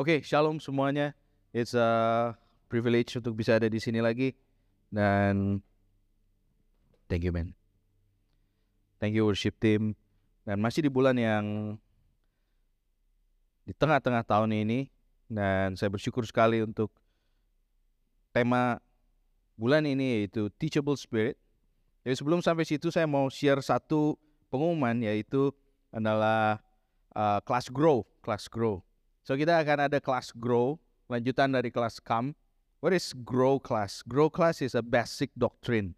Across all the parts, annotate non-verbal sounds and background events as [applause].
Oke, shalom semuanya. It's a privilege untuk bisa ada di sini lagi dan thank you man. Thank you worship team. Dan masih di bulan yang di tengah-tengah tahun ini dan saya bersyukur sekali untuk tema bulan ini yaitu teachable spirit. Jadi sebelum sampai situ saya mau share satu pengumuman yaitu adalah uh, kelas grow, kelas grow. So kita akan ada kelas grow, lanjutan dari kelas come. What is grow class? Grow class is a basic doctrine.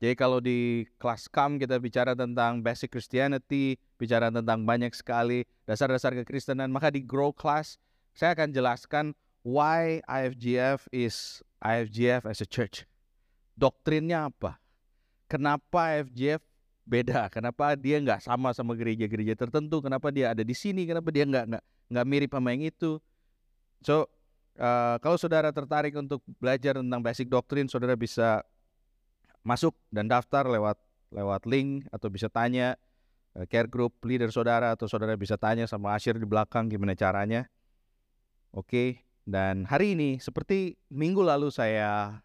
Jadi kalau di kelas come kita bicara tentang basic Christianity, bicara tentang banyak sekali dasar-dasar kekristenan, maka di grow class saya akan jelaskan why IFGF is IFGF as a church. Doktrinnya apa? Kenapa IFGF beda? Kenapa dia nggak sama sama gereja-gereja tertentu? Kenapa dia ada di sini? Kenapa dia nggak nggak nggak mirip sama yang itu? So uh, kalau saudara tertarik untuk belajar tentang basic doktrin, saudara bisa masuk dan daftar lewat lewat link atau bisa tanya uh, care group leader saudara atau saudara bisa tanya sama Asyir di belakang gimana caranya. Oke, dan hari ini seperti minggu lalu saya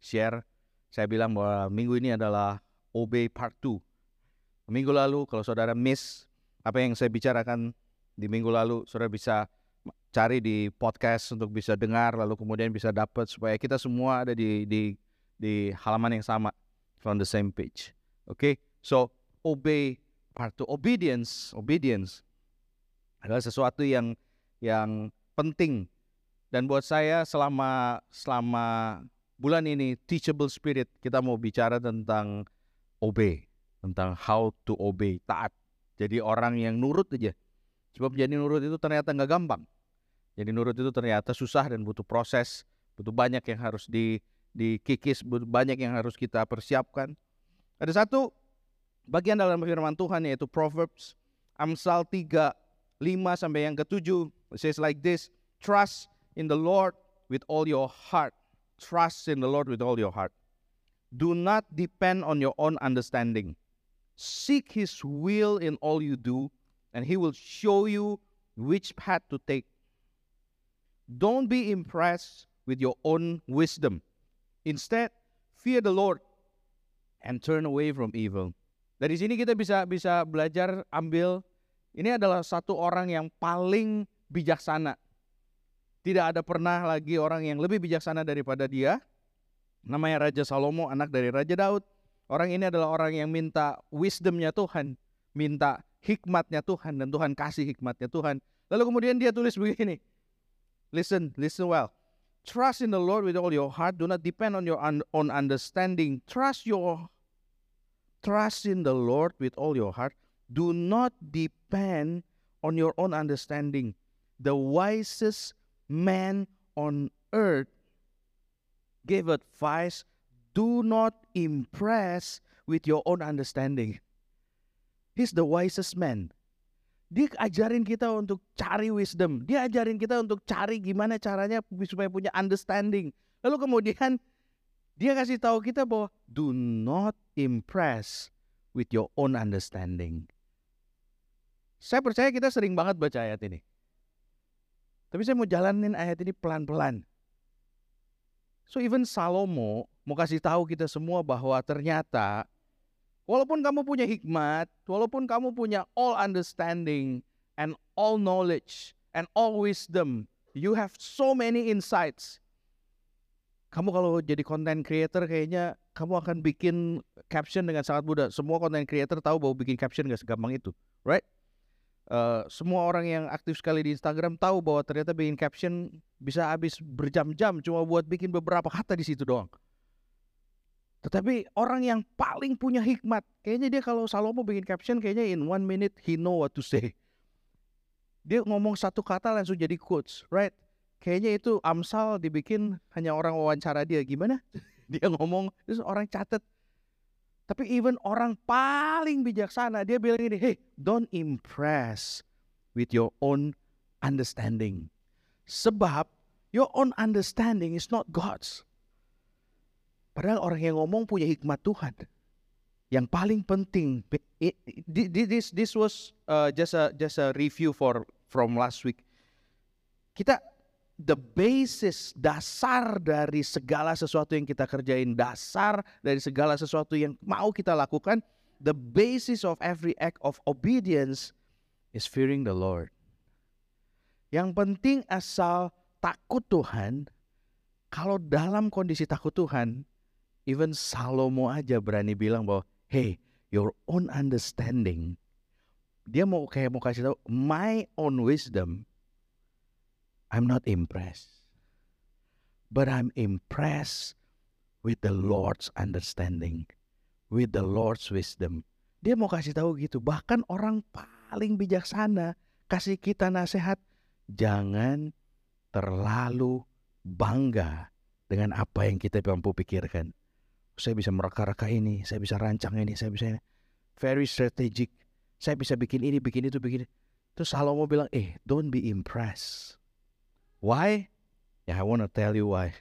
share, saya bilang bahwa minggu ini adalah OB part 2. Minggu lalu kalau saudara miss apa yang saya bicarakan di minggu lalu, saudara bisa cari di podcast untuk bisa dengar lalu kemudian bisa dapat supaya kita semua ada di di di halaman yang sama from the same page. Oke, okay? so obey part 2 obedience, obedience adalah sesuatu yang yang penting dan buat saya selama selama bulan ini teachable spirit kita mau bicara tentang obey, tentang how to obey, taat. Jadi orang yang nurut aja. Sebab jadi nurut itu ternyata nggak gampang. Jadi nurut itu ternyata susah dan butuh proses, butuh banyak yang harus di dikikis, butuh banyak yang harus kita persiapkan. Ada satu bagian dalam firman Tuhan yaitu Proverbs Amsal 3 5 sampai yang ketujuh it says like this trust in the Lord with all your heart trust in the Lord with all your heart do not depend on your own understanding seek his will in all you do and he will show you which path to take don't be impressed with your own wisdom instead fear the Lord and turn away from evil dari sini kita bisa bisa belajar ambil ini adalah satu orang yang paling bijaksana. Tidak ada pernah lagi orang yang lebih bijaksana daripada dia. Namanya Raja Salomo, anak dari Raja Daud. Orang ini adalah orang yang minta wisdomnya Tuhan, minta hikmatnya Tuhan, dan Tuhan kasih hikmatnya Tuhan. Lalu kemudian dia tulis begini, listen, listen well. Trust in the Lord with all your heart. Do not depend on your un own understanding. Trust your trust in the Lord with all your heart Do not depend on your own understanding. The wisest man on earth gave advice do not impress with your own understanding. He's the wisest man. Dia ajarin kita untuk cari wisdom. Dia ajarin kita untuk cari gimana caranya supaya punya understanding. Lalu kemudian dia kasih tahu kita bahwa do not impress with your own understanding. Saya percaya kita sering banget baca ayat ini. Tapi saya mau jalanin ayat ini pelan-pelan. So even Salomo mau kasih tahu kita semua bahwa ternyata walaupun kamu punya hikmat, walaupun kamu punya all understanding and all knowledge and all wisdom, you have so many insights. Kamu kalau jadi content creator kayaknya kamu akan bikin caption dengan sangat mudah. Semua content creator tahu bahwa bikin caption gak segampang itu, right? Uh, semua orang yang aktif sekali di Instagram tahu bahwa ternyata bikin caption bisa habis berjam-jam cuma buat bikin beberapa kata di situ doang. Tetapi orang yang paling punya hikmat, kayaknya dia kalau Salomo bikin caption kayaknya in one minute he know what to say. Dia ngomong satu kata langsung jadi quotes, right? Kayaknya itu Amsal dibikin hanya orang wawancara dia gimana? [laughs] dia ngomong terus orang catat tapi even orang paling bijaksana dia bilang ini, hey, don't impress with your own understanding. Sebab your own understanding is not God's. Padahal orang yang ngomong punya hikmat Tuhan. Yang paling penting, this this was uh, just a just a review for from last week. kita the basis dasar dari segala sesuatu yang kita kerjain, dasar dari segala sesuatu yang mau kita lakukan, the basis of every act of obedience is fearing the Lord. Yang penting asal takut Tuhan, kalau dalam kondisi takut Tuhan, even Salomo aja berani bilang bahwa, hey, your own understanding. Dia mau kayak mau kasih tahu, my own wisdom I'm not impressed. But I'm impressed with the Lord's understanding, with the Lord's wisdom. Dia mau kasih tahu gitu. Bahkan orang paling bijaksana kasih kita nasihat, jangan terlalu bangga dengan apa yang kita mampu pikirkan. Saya bisa mereka-reka ini, saya bisa rancang ini, saya bisa ini. Very strategic. Saya bisa bikin ini, bikin itu, bikin itu. Terus Salomo bilang, eh, don't be impressed Why? Ya, I want to tell you why.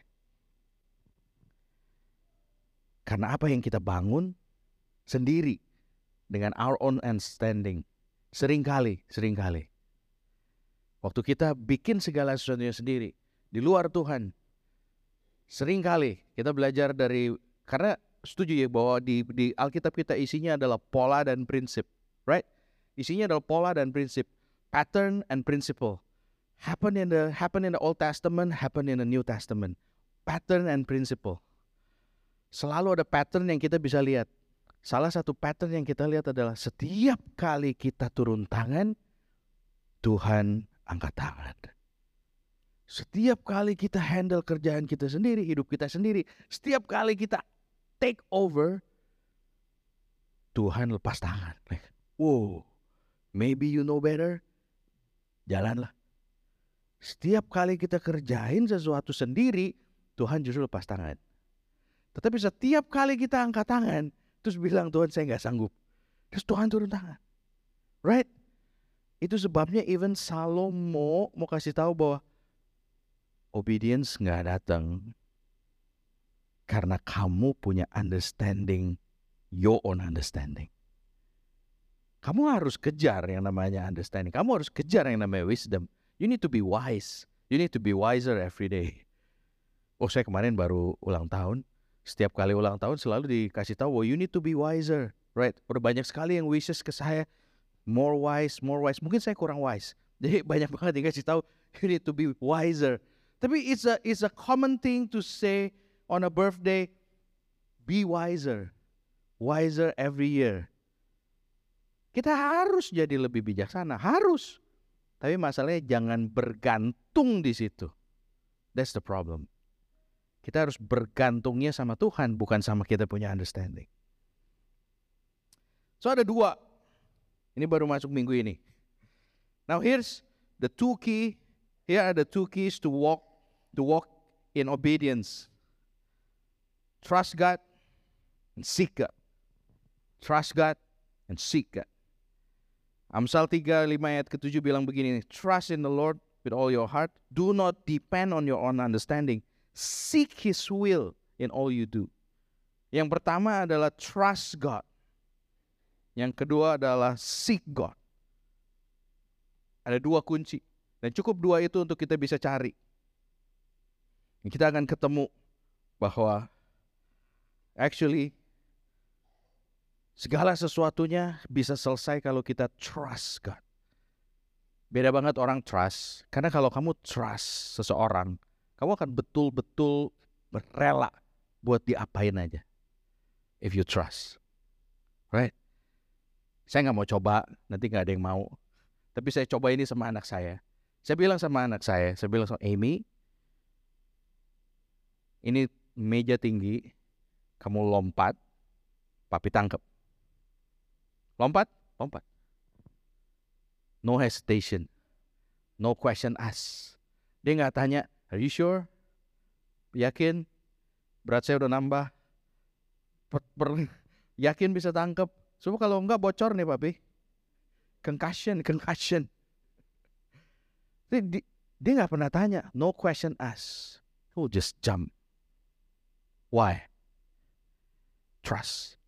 Karena apa yang kita bangun sendiri dengan our own understanding. Seringkali, sering kali. Waktu kita bikin segala sesuatunya sendiri di luar Tuhan. Seringkali kita belajar dari karena setuju ya bahwa di di Alkitab kita isinya adalah pola dan prinsip, right? Isinya adalah pola dan prinsip, pattern and principle happen in the happen in the Old Testament, happen in the New Testament. Pattern and principle. Selalu ada pattern yang kita bisa lihat. Salah satu pattern yang kita lihat adalah setiap kali kita turun tangan, Tuhan angkat tangan. Setiap kali kita handle kerjaan kita sendiri, hidup kita sendiri, setiap kali kita take over, Tuhan lepas tangan. wow, maybe you know better, jalanlah. Setiap kali kita kerjain sesuatu sendiri, Tuhan justru lepas tangan. Tetapi setiap kali kita angkat tangan, terus bilang Tuhan saya nggak sanggup. Terus Tuhan turun tangan. Right? Itu sebabnya even Salomo mau kasih tahu bahwa obedience nggak datang karena kamu punya understanding, your own understanding. Kamu harus kejar yang namanya understanding. Kamu harus kejar yang namanya wisdom. You need to be wise. You need to be wiser every day. Oh, saya kemarin baru ulang tahun. Setiap kali ulang tahun selalu dikasih tahu, oh, you need to be wiser, right? Udah banyak sekali yang wishes ke saya, more wise, more wise. Mungkin saya kurang wise. [laughs] Jadi banyak banget dikasih tahu, you need to be wiser. Tapi it's a it's a common thing to say on a birthday, be wiser, wiser every year. Kita harus jadi lebih bijaksana, harus. Tapi masalahnya jangan bergantung di situ. That's the problem. Kita harus bergantungnya sama Tuhan, bukan sama kita punya understanding. So ada dua. Ini baru masuk minggu ini. Now here's the two key. Here are the two keys to walk to walk in obedience. Trust God and seek God. Trust God and seek God. Amsal 3, 5 ayat ke-7 bilang begini, Trust in the Lord with all your heart. Do not depend on your own understanding. Seek His will in all you do. Yang pertama adalah trust God. Yang kedua adalah seek God. Ada dua kunci. Dan cukup dua itu untuk kita bisa cari. Kita akan ketemu bahwa actually Segala sesuatunya bisa selesai kalau kita trust God. Beda banget orang trust. Karena kalau kamu trust seseorang, kamu akan betul-betul rela buat diapain aja. If you trust. Right? Saya nggak mau coba, nanti nggak ada yang mau. Tapi saya coba ini sama anak saya. Saya bilang sama anak saya, saya bilang sama Amy, ini meja tinggi, kamu lompat, papi tangkep. Lompat, lompat. No hesitation. No question asked. Dia nggak tanya, are you sure? Yakin? Berat saya udah nambah. Per, per, [laughs] yakin bisa tangkap? Coba kalau enggak bocor nih papi. Concussion, concussion. Dia, dia nggak pernah tanya. No question asked. Will just jump. Why? Trust.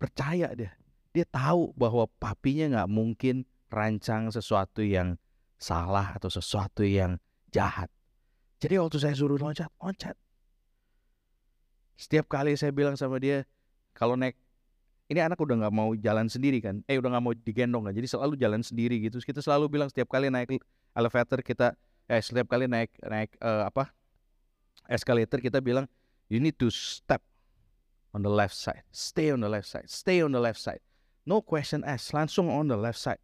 Percaya dia dia tahu bahwa papinya nggak mungkin rancang sesuatu yang salah atau sesuatu yang jahat. Jadi waktu saya suruh loncat, loncat. Setiap kali saya bilang sama dia, kalau naik, ini anak udah nggak mau jalan sendiri kan, eh udah nggak mau digendong kan, jadi selalu jalan sendiri gitu. Kita selalu bilang setiap kali naik elevator kita, eh setiap kali naik naik uh, apa escalator kita bilang, you need to step on the left side, stay on the left side, stay on the left side. No question asked, langsung on the left side.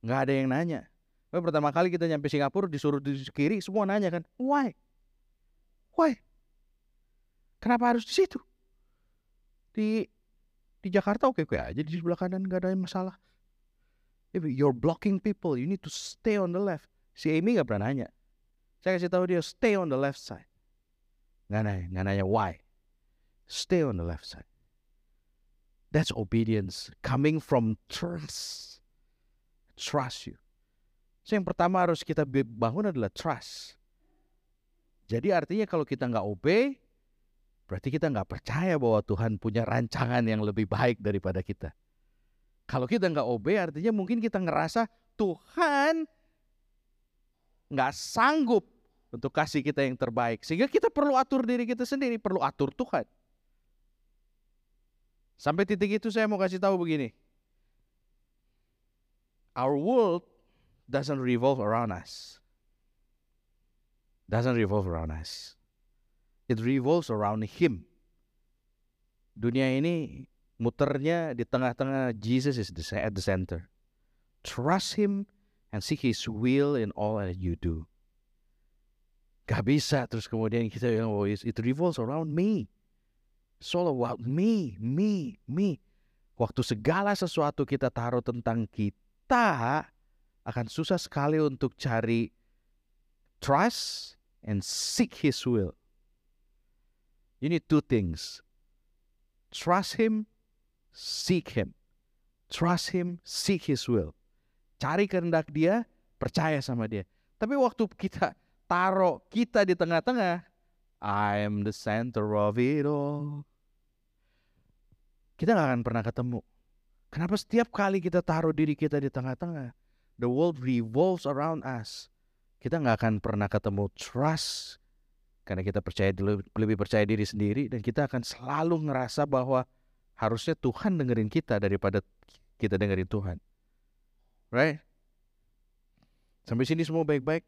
Nggak ada yang nanya. Nah, pertama kali kita nyampe Singapura disuruh di kiri, semua nanya kan, why? Why? Kenapa harus di situ? Di di Jakarta oke oke aja di sebelah kanan nggak ada masalah. If you're blocking people, you need to stay on the left. Si Amy nggak pernah nanya. Saya kasih tahu dia stay on the left side. Nggak nanya, nggak nanya why. Stay on the left side. That's obedience coming from trust. Trust you. So yang pertama harus kita bangun adalah trust. Jadi artinya kalau kita nggak obey, berarti kita nggak percaya bahwa Tuhan punya rancangan yang lebih baik daripada kita. Kalau kita nggak obey, artinya mungkin kita ngerasa Tuhan nggak sanggup untuk kasih kita yang terbaik. Sehingga kita perlu atur diri kita sendiri, perlu atur Tuhan. Sampai titik itu saya mau kasih tahu begini. Our world doesn't revolve around us. Doesn't revolve around us. It revolves around him. Dunia ini muternya di tengah-tengah Jesus is at the center. Trust him and seek his will in all that you do. Gak bisa terus kemudian kita bilang, oh it revolves around me. All about me, me, me. Waktu segala sesuatu kita taruh tentang kita, akan susah sekali untuk cari trust and seek His will. You need two things. Trust Him, seek Him. Trust Him, seek His will. Cari kehendak Dia, percaya sama Dia. Tapi waktu kita taruh kita di tengah-tengah, I am the center of it all kita nggak akan pernah ketemu. Kenapa setiap kali kita taruh diri kita di tengah-tengah, the world revolves around us. Kita nggak akan pernah ketemu trust karena kita percaya lebih percaya diri sendiri dan kita akan selalu ngerasa bahwa harusnya Tuhan dengerin kita daripada kita dengerin Tuhan. Right? Sampai sini semua baik-baik.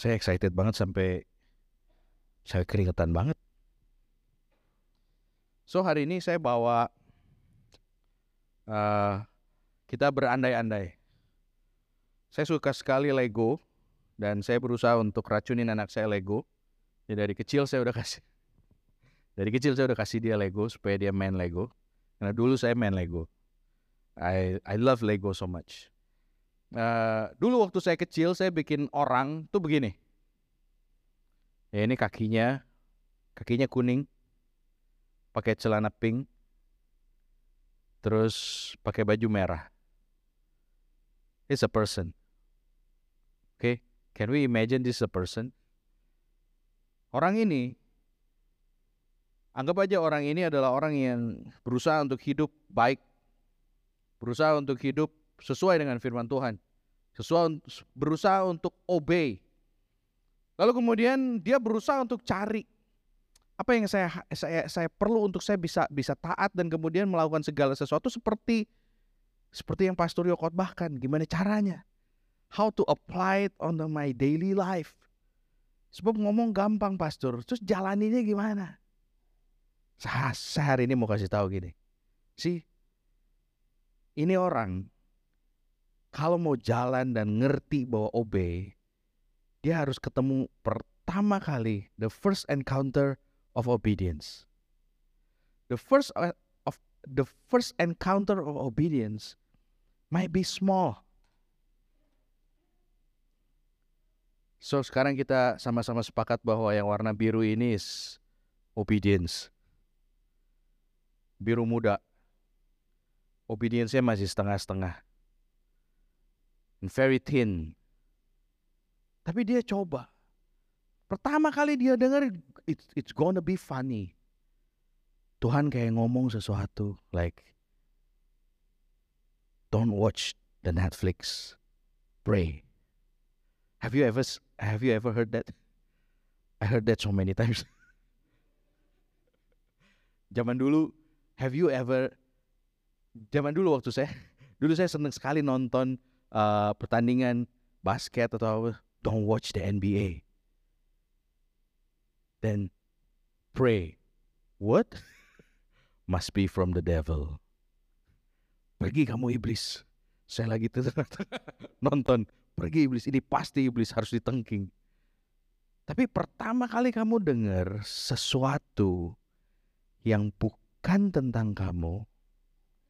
Saya excited banget sampai saya keringetan banget. So hari ini saya bawa uh, kita berandai-andai. Saya suka sekali Lego dan saya berusaha untuk racunin anak saya Lego. Jadi dari kecil saya udah kasih [laughs] dari kecil saya udah kasih dia Lego supaya dia main Lego. Karena dulu saya main Lego. I I love Lego so much. Uh, dulu waktu saya kecil saya bikin orang tuh begini. Ya ini kakinya, kakinya kuning, pakai celana pink, terus pakai baju merah. It's a person. Okay, can we imagine this is a person? Orang ini, anggap aja orang ini adalah orang yang berusaha untuk hidup baik, berusaha untuk hidup sesuai dengan firman Tuhan, sesuai berusaha untuk obey. Lalu kemudian dia berusaha untuk cari apa yang saya saya saya perlu untuk saya bisa bisa taat dan kemudian melakukan segala sesuatu seperti seperti yang Pastor Yo khotbahkan, gimana caranya? How to apply it on my daily life. Sebab ngomong gampang pastor, terus jalaninya gimana? Saya, saya hari ini mau kasih tahu gini. Sih, ini orang kalau mau jalan dan ngerti bahwa obey, dia harus ketemu pertama kali the first encounter of obedience. The first uh, of the first encounter of obedience might be small. So sekarang kita sama-sama sepakat bahwa yang warna biru ini is obedience. Biru muda. Obedience-nya masih setengah-setengah. Very thin. Tapi dia coba. Pertama kali dia dengar it's it's gonna be funny. Tuhan kayak ngomong sesuatu like don't watch the Netflix. pray. Have you ever have you ever heard that? I heard that so many [laughs] times. zaman dulu, have you ever zaman dulu waktu saya [laughs] dulu saya senang sekali nonton uh, pertandingan basket atau apa. Don't watch the NBA. Then pray. What? Must be from the devil. Pergi kamu iblis. Saya lagi [laughs] nonton. Pergi iblis. Ini pasti iblis harus ditengking. Tapi pertama kali kamu dengar sesuatu yang bukan tentang kamu.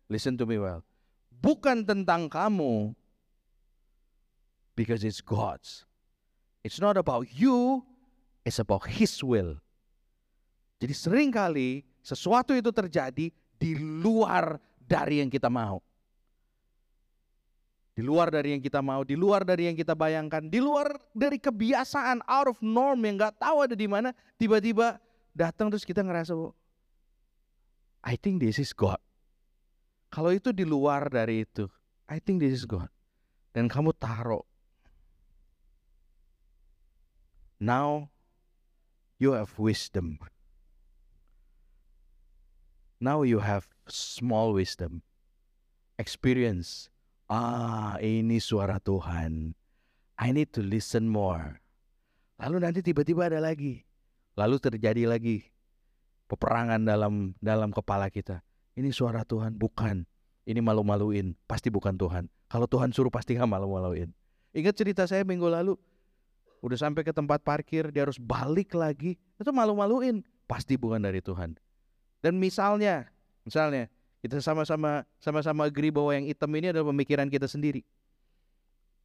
Listen to me well. Bukan tentang kamu. Because it's God's. It's not about you, it's about His will. Jadi sering kali sesuatu itu terjadi di luar dari yang kita mau. Di luar dari yang kita mau, di luar dari yang kita bayangkan, di luar dari kebiasaan out of norm yang nggak tahu ada di mana, tiba-tiba datang terus kita ngerasa, oh, I think this is God. Kalau itu di luar dari itu, I think this is God. Dan kamu taruh Now you have wisdom. Now you have small wisdom. Experience. Ah, ini suara Tuhan. I need to listen more. Lalu nanti tiba-tiba ada lagi. Lalu terjadi lagi peperangan dalam dalam kepala kita. Ini suara Tuhan, bukan. Ini malu-maluin, pasti bukan Tuhan. Kalau Tuhan suruh pasti nggak malu-maluin. Ingat cerita saya minggu lalu, udah sampai ke tempat parkir dia harus balik lagi. Itu malu-maluin. Pasti bukan dari Tuhan. Dan misalnya misalnya kita sama-sama sama-sama agree bahwa yang hitam ini adalah pemikiran kita sendiri.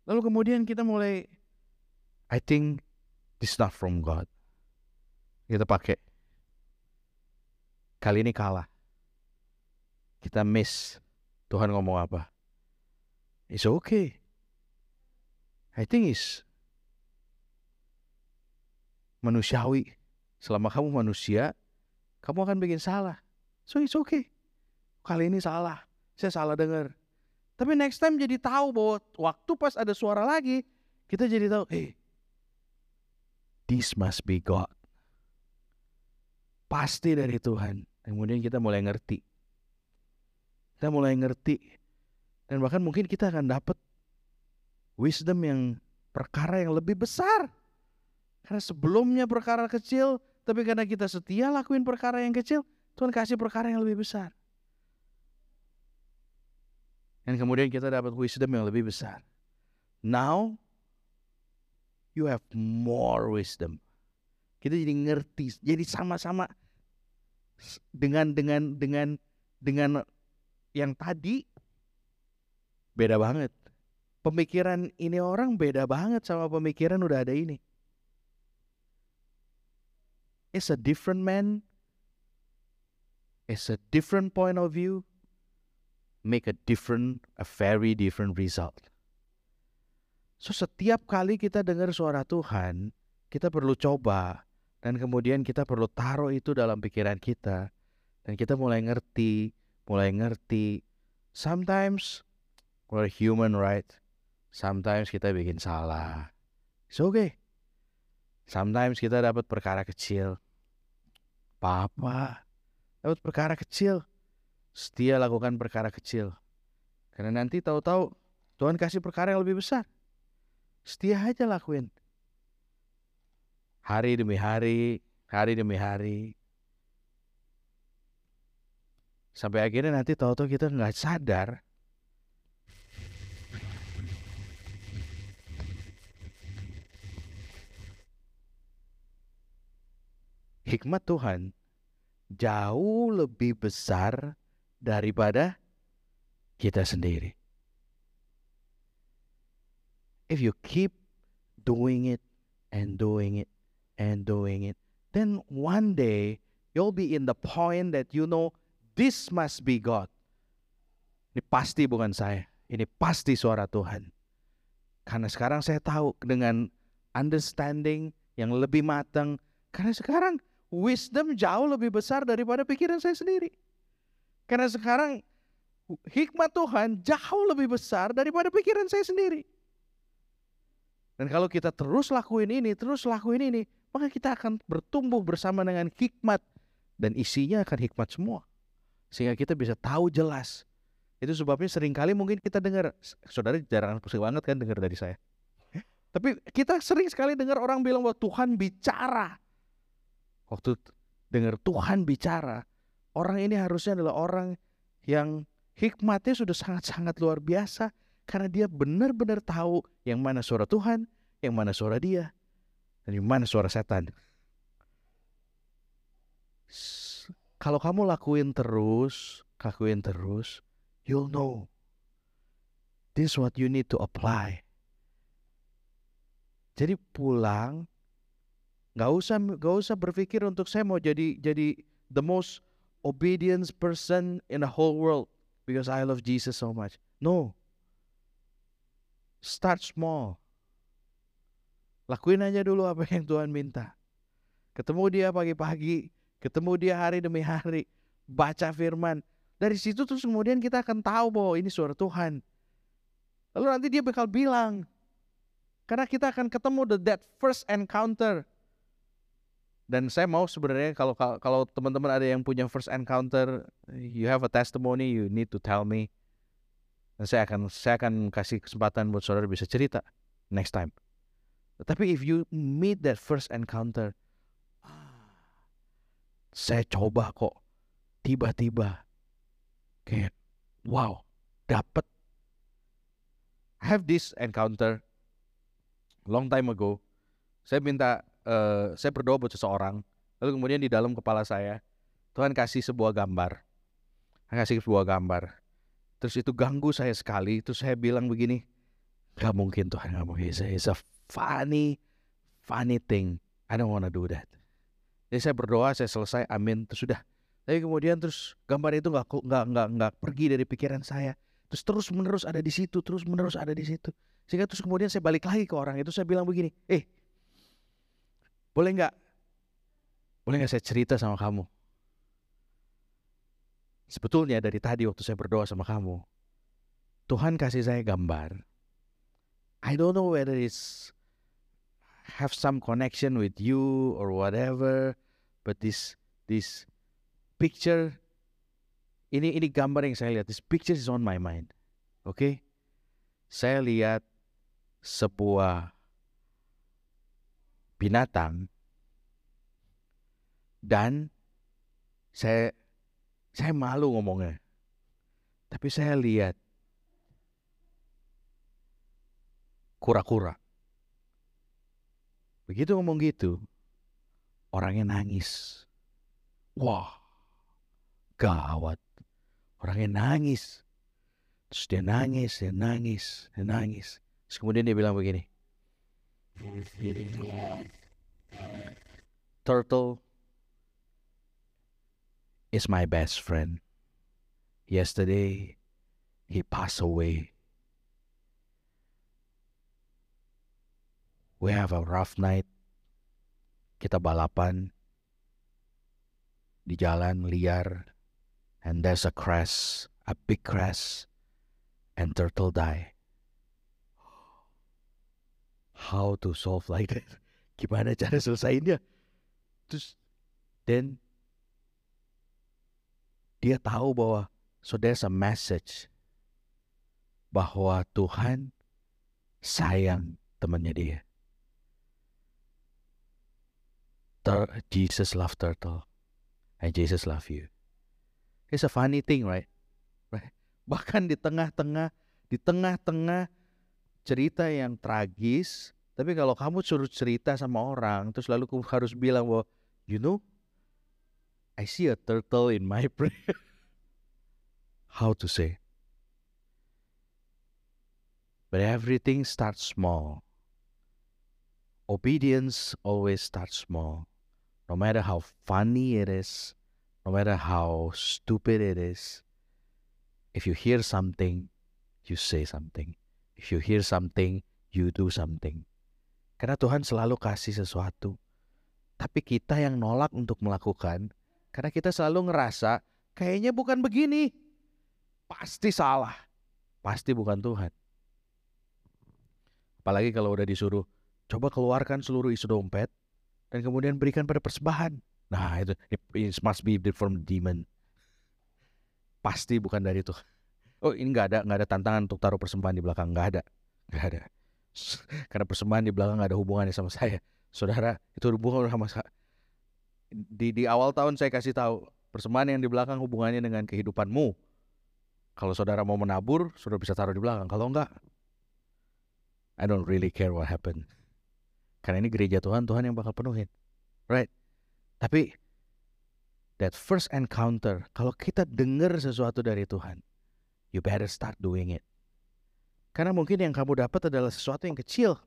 Lalu kemudian kita mulai I think this not from God. Kita pakai kali ini kalah. Kita miss. Tuhan ngomong apa? It's okay. I think it's manusiawi. Selama kamu manusia, kamu akan bikin salah. So it's okay. Kali ini salah. Saya salah dengar. Tapi next time jadi tahu bahwa waktu pas ada suara lagi, kita jadi tahu, hey, this must be God. Pasti dari Tuhan. Kemudian kita mulai ngerti. Kita mulai ngerti. Dan bahkan mungkin kita akan dapat wisdom yang perkara yang lebih besar karena sebelumnya perkara kecil, tapi karena kita setia lakuin perkara yang kecil, Tuhan kasih perkara yang lebih besar. Dan kemudian kita dapat wisdom yang lebih besar. Now, you have more wisdom. Kita jadi ngerti, jadi sama-sama dengan dengan dengan dengan yang tadi beda banget. Pemikiran ini orang beda banget sama pemikiran udah ada ini is a different man, is a different point of view, make a different, a very different result. So setiap kali kita dengar suara Tuhan, kita perlu coba dan kemudian kita perlu taruh itu dalam pikiran kita dan kita mulai ngerti, mulai ngerti. Sometimes we're human, right? Sometimes kita bikin salah. It's okay. Sometimes kita dapat perkara kecil. Papa, dapat perkara kecil. Setia lakukan perkara kecil. Karena nanti tahu-tahu Tuhan kasih perkara yang lebih besar. Setia aja lakuin. Hari demi hari, hari demi hari. Sampai akhirnya nanti tahu-tahu kita nggak sadar hikmat Tuhan jauh lebih besar daripada kita sendiri. If you keep doing it and doing it and doing it, then one day you'll be in the point that you know this must be God. Ini pasti bukan saya. Ini pasti suara Tuhan. Karena sekarang saya tahu dengan understanding yang lebih matang. Karena sekarang wisdom jauh lebih besar daripada pikiran saya sendiri. Karena sekarang hikmat Tuhan jauh lebih besar daripada pikiran saya sendiri. Dan kalau kita terus lakuin ini, terus lakuin ini, maka kita akan bertumbuh bersama dengan hikmat dan isinya akan hikmat semua. Sehingga kita bisa tahu jelas. Itu sebabnya sering kali mungkin kita dengar, saudara jarang banget kan dengar dari saya. Tapi kita sering sekali dengar orang bilang bahwa Tuhan bicara. Waktu dengar Tuhan bicara, orang ini harusnya adalah orang yang hikmatnya sudah sangat-sangat luar biasa karena dia benar-benar tahu yang mana suara Tuhan, yang mana suara dia, dan yang mana suara setan. Kalau kamu lakuin terus, lakuin terus, you'll know. This is what you need to apply. Jadi pulang, nggak usah nggak usah berpikir untuk saya mau jadi jadi the most obedience person in the whole world because I love Jesus so much. No. Start small. Lakuin aja dulu apa yang Tuhan minta. Ketemu dia pagi-pagi, ketemu dia hari demi hari, baca firman. Dari situ terus kemudian kita akan tahu bahwa ini suara Tuhan. Lalu nanti dia bakal bilang, karena kita akan ketemu the that first encounter. Dan saya mau sebenarnya kalau kalau teman-teman ada yang punya first encounter, you have a testimony, you need to tell me. Dan saya akan saya akan kasih kesempatan buat saudara bisa cerita next time. Tapi if you meet that first encounter, saya coba kok tiba-tiba kayak wow dapat have this encounter long time ago, saya minta, uh, saya berdoa buat seseorang, lalu kemudian di dalam kepala saya, Tuhan kasih sebuah gambar, kasih sebuah gambar, terus itu ganggu saya sekali, terus saya bilang begini, gak mungkin Tuhan, gak mungkin, it's a funny, funny thing, I don't wanna do that. Jadi saya berdoa, saya selesai, amin, terus sudah. Tapi kemudian terus gambar itu nggak nggak nggak nggak pergi dari pikiran saya. Terus terus menerus ada di situ, terus menerus ada di situ. Sehingga terus kemudian saya balik lagi ke orang itu saya bilang begini, eh boleh nggak, boleh nggak saya cerita sama kamu? Sebetulnya dari tadi waktu saya berdoa sama kamu, Tuhan kasih saya gambar. I don't know whether it's have some connection with you or whatever, but this this picture ini ini gambar yang saya lihat. This picture is on my mind. Oke, okay? saya lihat sebuah binatang dan saya saya malu ngomongnya. Tapi saya lihat kura-kura. Begitu ngomong gitu, orangnya nangis. Wah, gawat. Orangnya nangis. Terus dia nangis, dia nangis, dia nangis. Terus kemudian dia bilang begini. [laughs] Turtle is my best friend. Yesterday, he passed away. We have a rough night. Kita balapan di jalan liar, and there's a crash, a big crash, and turtle die how to solve like that. [laughs] Gimana cara selesainya? Terus then dia tahu bahwa so there's a message bahwa Tuhan sayang temannya dia. Tur Jesus love turtle and Jesus love you. It's a funny thing, right? Right. [laughs] Bahkan di tengah-tengah di tengah-tengah cerita yang tragis, tapi kalau kamu suruh cerita sama orang, terus lalu kamu harus bilang bahwa, you know, I see a turtle in my [laughs] prayer. How to say? But everything starts small. Obedience always starts small. No matter how funny it is, no matter how stupid it is, if you hear something, you say something. If you hear something, you do something. Karena Tuhan selalu kasih sesuatu. Tapi kita yang nolak untuk melakukan, karena kita selalu ngerasa kayaknya bukan begini. Pasti salah. Pasti bukan Tuhan. Apalagi kalau udah disuruh, coba keluarkan seluruh isi dompet dan kemudian berikan pada persembahan. Nah itu, it must be from demon. Pasti bukan dari itu. Oh ini nggak ada nggak ada tantangan untuk taruh persembahan di belakang. Nggak ada nggak ada. [laughs] Karena persembahan di belakang nggak ada hubungannya sama saya. Saudara itu hubungan sama saya di di awal tahun saya kasih tahu persembahan yang di belakang hubungannya dengan kehidupanmu. Kalau saudara mau menabur saudara bisa taruh di belakang. Kalau enggak I don't really care what happened. Karena ini gereja Tuhan Tuhan yang bakal penuhin. Right? Tapi that first encounter kalau kita dengar sesuatu dari Tuhan you better start doing it. Karena mungkin yang kamu dapat adalah sesuatu yang kecil.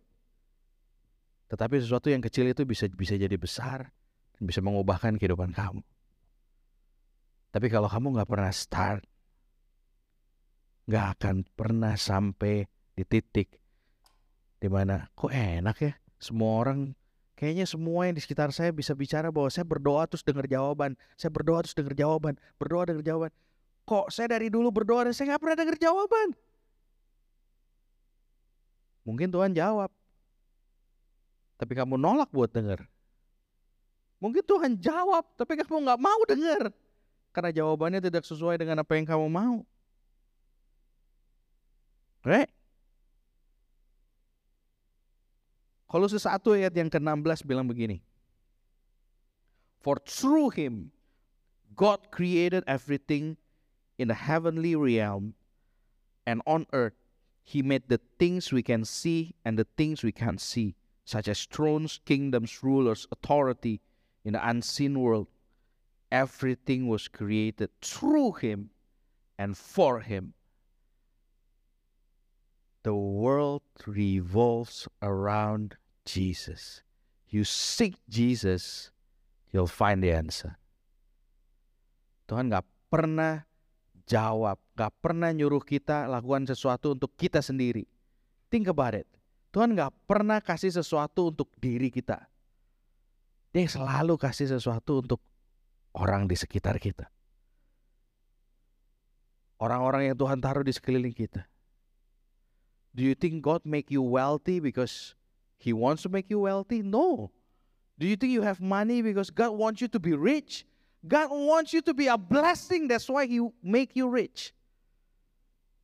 Tetapi sesuatu yang kecil itu bisa bisa jadi besar dan bisa mengubahkan kehidupan kamu. Tapi kalau kamu nggak pernah start, nggak akan pernah sampai di titik di mana kok enak ya semua orang kayaknya semua yang di sekitar saya bisa bicara bahwa saya berdoa terus dengar jawaban saya berdoa terus dengar jawaban berdoa dengar jawaban kok saya dari dulu berdoa dan saya nggak pernah dengar jawaban? Mungkin Tuhan jawab. Tapi kamu nolak buat dengar. Mungkin Tuhan jawab, tapi kamu nggak mau dengar. Karena jawabannya tidak sesuai dengan apa yang kamu mau. Right? Kolose 1 ayat yang ke-16 bilang begini. For through him God created everything in the heavenly realm and on earth, he made the things we can see and the things we can't see, such as thrones, kingdoms, rulers, authority in the unseen world. Everything was created through him and for him. The world revolves around Jesus. You seek Jesus, you'll find the answer. Tuhan nggak pernah jawab. Gak pernah nyuruh kita lakukan sesuatu untuk kita sendiri. Think about it. Tuhan gak pernah kasih sesuatu untuk diri kita. Dia selalu kasih sesuatu untuk orang di sekitar kita. Orang-orang yang Tuhan taruh di sekeliling kita. Do you think God make you wealthy because He wants to make you wealthy? No. Do you think you have money because God wants you to be rich? God wants you to be a blessing. That's why He make you rich.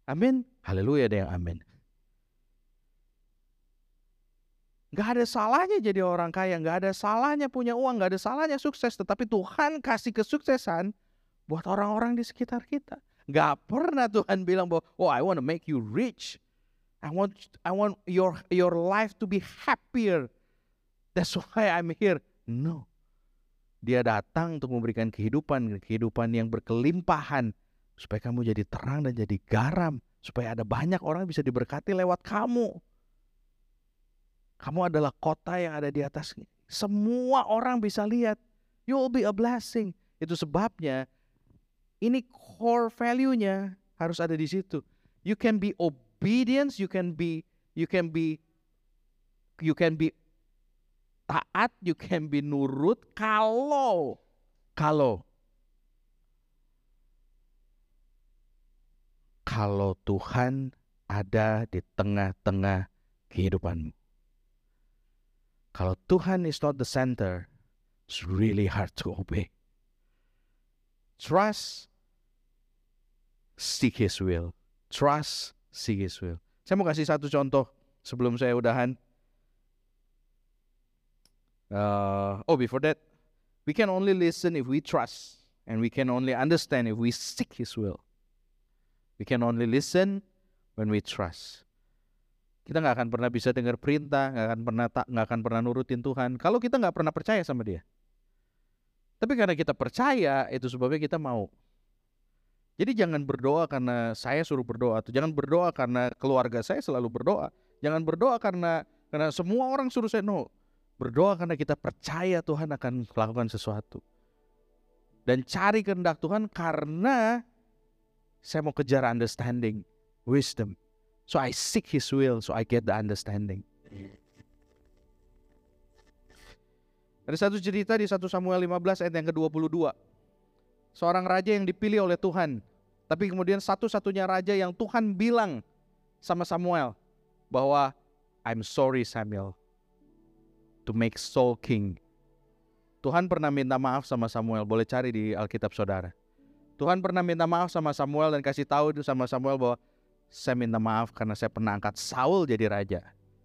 Amin. Haleluya ada yang amin. Gak ada salahnya jadi orang kaya, gak ada salahnya punya uang, gak ada salahnya sukses. Tetapi Tuhan kasih kesuksesan buat orang-orang di sekitar kita. Gak pernah Tuhan bilang bahwa, oh I want to make you rich. I want I want your your life to be happier. That's why I'm here. No. Dia datang untuk memberikan kehidupan, kehidupan yang berkelimpahan supaya kamu jadi terang dan jadi garam, supaya ada banyak orang bisa diberkati lewat kamu. Kamu adalah kota yang ada di atas. Semua orang bisa lihat. You will be a blessing. Itu sebabnya ini core value-nya harus ada di situ. You can be obedience, you can be you can be you can be taat, you can be nurut kalau kalau kalau Tuhan ada di tengah-tengah kehidupanmu. Kalau Tuhan is not the center, it's really hard to obey. Trust, seek His will. Trust, seek His will. Saya mau kasih satu contoh sebelum saya udahan. Uh, oh, before that, we can only listen if we trust, and we can only understand if we seek His will. We can only listen when we trust. Kita nggak akan pernah bisa dengar perintah, nggak akan pernah tak, nggak akan pernah nurutin Tuhan. Kalau kita nggak pernah percaya sama Dia. Tapi karena kita percaya, itu sebabnya kita mau. Jadi jangan berdoa karena saya suruh berdoa, atau jangan berdoa karena keluarga saya selalu berdoa. Jangan berdoa karena karena semua orang suruh saya no. Berdoa karena kita percaya Tuhan akan melakukan sesuatu. Dan cari kehendak Tuhan karena saya mau kejar understanding, wisdom. So I seek His will, so I get the understanding. Ada satu cerita di 1 Samuel 15 ayat yang ke-22. Seorang raja yang dipilih oleh Tuhan. Tapi kemudian satu-satunya raja yang Tuhan bilang sama Samuel bahwa I'm sorry Samuel to make Saul king. Tuhan pernah minta maaf sama Samuel, boleh cari di Alkitab saudara. Tuhan pernah minta maaf sama Samuel dan kasih tahu itu sama Samuel bahwa saya minta maaf karena saya pernah angkat Saul jadi raja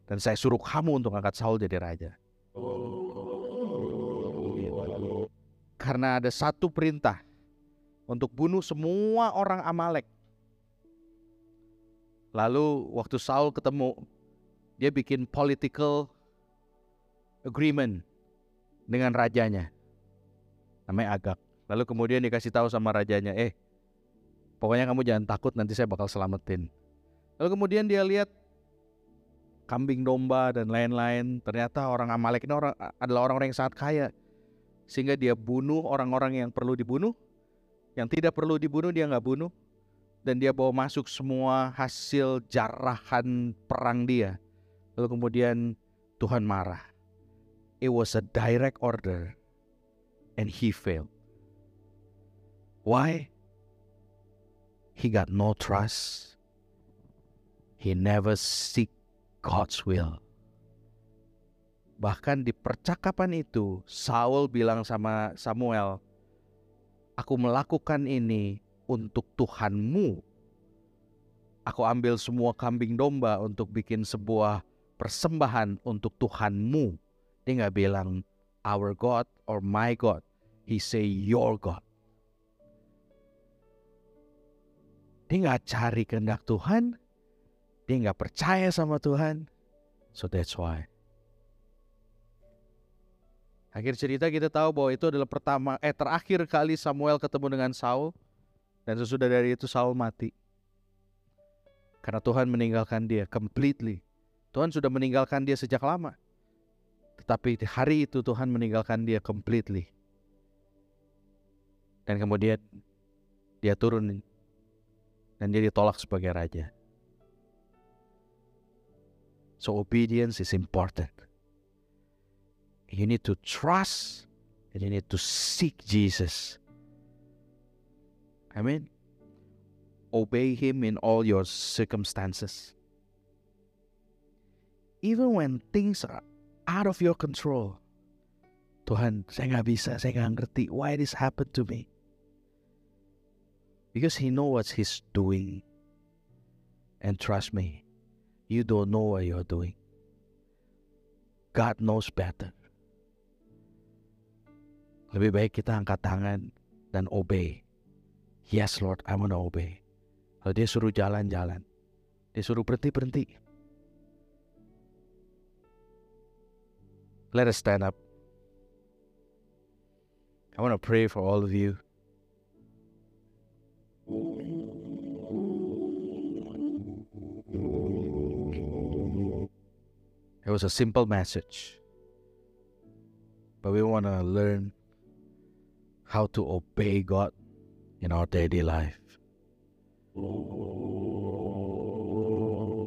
dan saya suruh kamu untuk angkat Saul jadi raja. Karena ada satu perintah untuk bunuh semua orang Amalek. Lalu waktu Saul ketemu, dia bikin political agreement dengan rajanya. Namanya Agak. Lalu kemudian dikasih tahu sama rajanya, eh pokoknya kamu jangan takut nanti saya bakal selamatin. Lalu kemudian dia lihat kambing domba dan lain-lain. Ternyata orang Amalek ini orang adalah orang-orang yang sangat kaya. Sehingga dia bunuh orang-orang yang perlu dibunuh. Yang tidak perlu dibunuh dia nggak bunuh. Dan dia bawa masuk semua hasil jarahan perang dia. Lalu kemudian Tuhan marah. It was a direct order. And he failed. Why? He got no trust. He never seek God's will. Bahkan di percakapan itu, Saul bilang sama Samuel, "Aku melakukan ini untuk Tuhanmu. Aku ambil semua kambing domba untuk bikin sebuah persembahan untuk Tuhanmu." Dia nggak bilang our God or my God. He say your God. Dia nggak cari kehendak Tuhan. Dia nggak percaya sama Tuhan. So that's why. Akhir cerita kita tahu bahwa itu adalah pertama eh terakhir kali Samuel ketemu dengan Saul dan sesudah dari itu Saul mati. Karena Tuhan meninggalkan dia completely. Tuhan sudah meninggalkan dia sejak lama. Tetapi hari itu Tuhan meninggalkan dia completely. Dan kemudian dia turun dan dia ditolak sebagai raja. So obedience is important. You need to trust and you need to seek Jesus. Amen. Obey him in all your circumstances. Even when things are out of your control. Tuhan, saya nggak bisa, saya nggak ngerti why this happened to me because he knows what he's doing. And trust me, you don't know what you're doing. God knows better. Lebih baik kita angkat tangan dan obey. Yes Lord, I'm gonna obey. Kalau dia suruh jalan-jalan, dia suruh berhenti-berhenti. Let us stand up. I want to pray for all of you. It was a simple message, but we want to learn how to obey God in our daily life.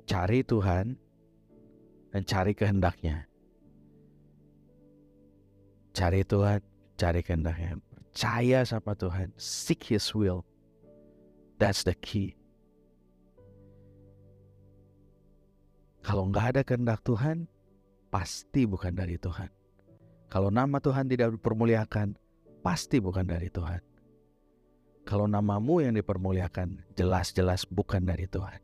Cari Tuhan dan cari kehendaknya. Cari Tuhan, cari kehendaknya. Percaya sama Tuhan. Seek His will. That's the key. Kalau nggak ada kehendak Tuhan, pasti bukan dari Tuhan. Kalau nama Tuhan tidak dipermuliakan, pasti bukan dari Tuhan. Kalau namamu yang dipermuliakan, jelas-jelas bukan dari Tuhan.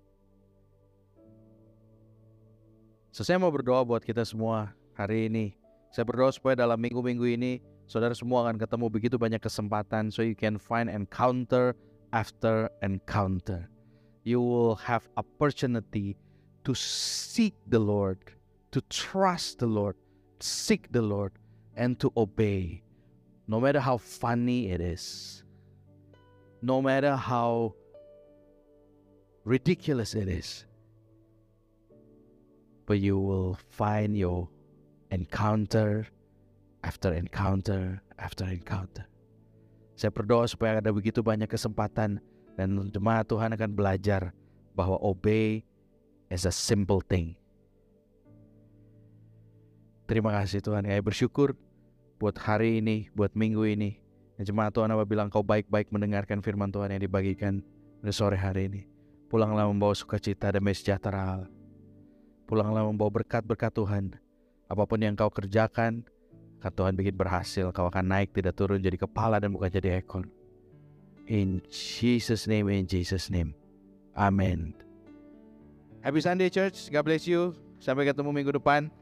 So, saya mau berdoa buat kita semua hari ini. Saya berdoa supaya dalam minggu-minggu ini, saudara semua akan ketemu begitu banyak kesempatan so you can find encounter after encounter. You will have opportunity to seek the Lord, to trust the Lord, seek the Lord, and to obey. No matter how funny it is, no matter how ridiculous it is, but you will find your encounter after encounter after encounter. Saya berdoa supaya ada begitu banyak kesempatan dan jemaat Tuhan akan belajar bahwa obey as a simple thing. Terima kasih Tuhan. Ya bersyukur buat hari ini, buat minggu ini. Dan jemaat Tuhan apa bilang kau baik-baik mendengarkan firman Tuhan yang dibagikan pada sore hari ini. Pulanglah membawa sukacita dan sejahtera pulanglah membawa berkat-berkat Tuhan. Apa pun yang kau kerjakan, akan Tuhan bikin berhasil. Kau akan naik tidak turun jadi kepala dan bukan jadi ekor. In Jesus name, in Jesus name. Amen. Happy Sunday church. God bless you. Sampai ketemu minggu depan.